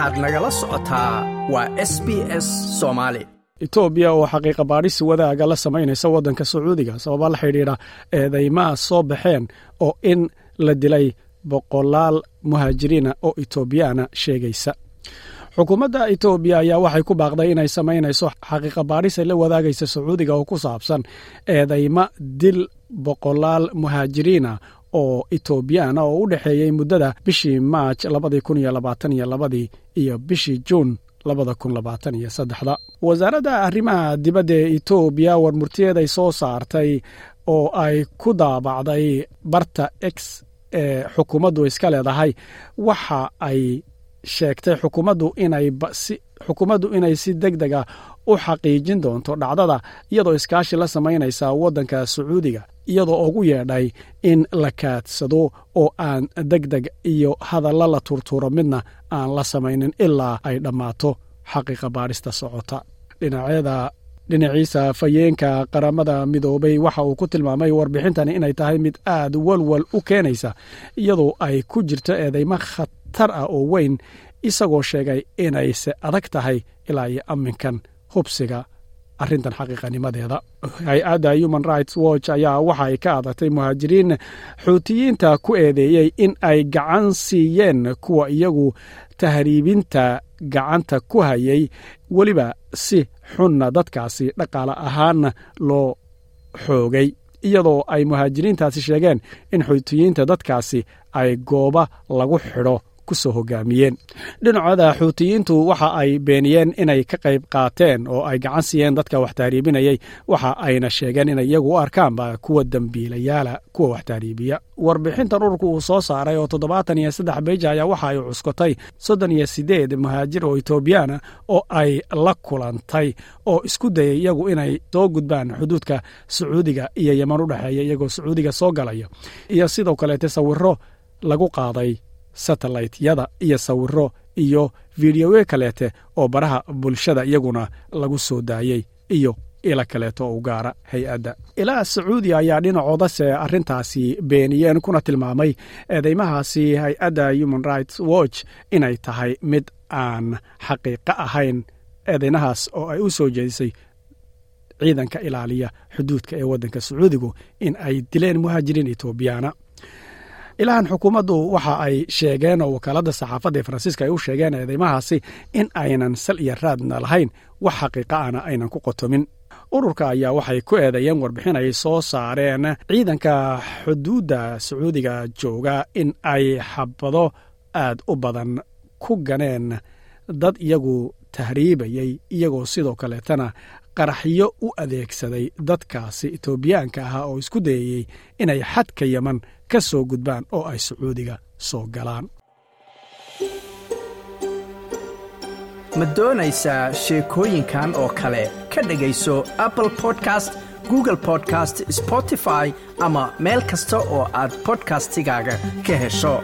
waxaad nagala socotaa waa s b s soomaali etoobiya oo xaqiiqa baadhis wadaaga la samaynaysa waddanka sacuudiga sababa la xidhiidha eedaymaa soo baxeen oo in la dilay boqolaal muhaajiriina oo etoobiyaana sheegaysa. Xukuumadda etoobiya ayaa waxay ku baaqday inay samaynayso xaqiiqa baadhis ay la wadaagaysa sacuudiga oo ku saabsan eedayma dil boqolaal muhaajiriina oo etoobiyaana oo u dhexeeyey muddada bishii maaj labadii kun iyo labaatan iyo labadii iyo bishii juun labada kun labaatan iyo saddexda. Wasaaradda arrimaha dibadda ee etoobiya warmurtiyeeday soo saartay oo ay ku daabacday barta x ee xukuumaddu iska leedahay waxa ay sheegtay xukuumaddu inay si deg dega u xaqiijin doonto dhacdada iyadoo iskaashi la samaynaysa waddanka sacuudiga iyadoo ugu yeedhay in la kaadsado oo aan deg deg iyo hadalla la turtuuro midna aan la samaynin ilaa ay dhammaato xaqiiqa baadhista socota. Dhinaciisa fayeenka qaramada midoobay waxa uu ku tilmaamay warbixintani inay tahay mid aad walwal u keenaysa iyadoo ay ku jirto eedaymo khatar ah oo weyn isagoo sheegay inayse adag tahay ilaa iyo amminkan hubsiga arrintan xaqiiqanimadeeda. Hay'adda human rights watch ayaa waxa ay ka adatay muhaajiriin xuutiyiinta ku eedeeyey in ay gacan siiyeen kuwa iyagu tahriibinta gacanta ku hayay weliba si xunna dadkaasi dhaqaale ahaanna loo xoogay iyadoo ay muhaajiriintaasi sheegeen in xuutiyiinta dadkaasi ay gooba lagu xidho ku soo hogaamiyeen. Dhinacooda xuutiyiintu waxa ay beeniyeen inay ka qayb qaateen oo ay gacan siiyeen dadka wax tahriibinayay waxa ayna sheegeen inay iyagu u arkaanba kuwa dembiilayaala kuwa wax tahriibiya warbixintan ururka uu soo saaray oo toddobaatan iyo saddex beja ayaa waxa ay cuskotay. Soddon iyo sideed muhaajir oo etoobiyaana oo ay la kulantay oo isku dayay iyagu inay soo gudbaan xuduudka sacuudiga iyo yeman u dhexeeya iyagoo sacuudiga soo galaya. Iyo sidoo kaleete sawiro lagu qaaday satellaytyada iyo sawiro iyo fideowe kaleete oo baraha bulshada iyaguna lagu soo daayey iyo ila kaleeto oo u gaara hay'adda. Ilaa sacuudiya ayaa dhinacoodase arrintaasi beeniyeen kuna tilmaamay eedeymahaasi hay'adda human rights watch inay tahay mid aan xaqiiqo ahayn eedeynahaas oo ay u soo jeedisay ciidanka ilaaliya xuduudka ee waddanka sacuudigu in ay dileen muhaajiriin etoobiyaana ilahan xukuumaddu waxa ay sheegeen oo wakaaladda saxaafadda ee faransiiska ay u sheegeen eedeymahaasi in aynan sal iyo raadna lahayn wax xaqiiqa ana aynan ku qotomin. Ururka ayaa waxay ku eedeeyeen warbixin ay soo saareen ciidanka xuduudda sacuudiga jooga in ay xabado aad u badan ku ganeen dad iyagu tahriibayey iyagoo sidoo kaleetana qaraxyo u adeegsaday dadkaasi etoobiyaanka ahaa oo isku dayayey inay xadka yeman ka soo gudbaan oo ay sacuudiga soo galaan. Ma doonaysaa sheekooyinkan oo kale? Ka dhegayso apple podcast google podcast spotify ama meel kasta oo aad bodkastigaaga ka hesho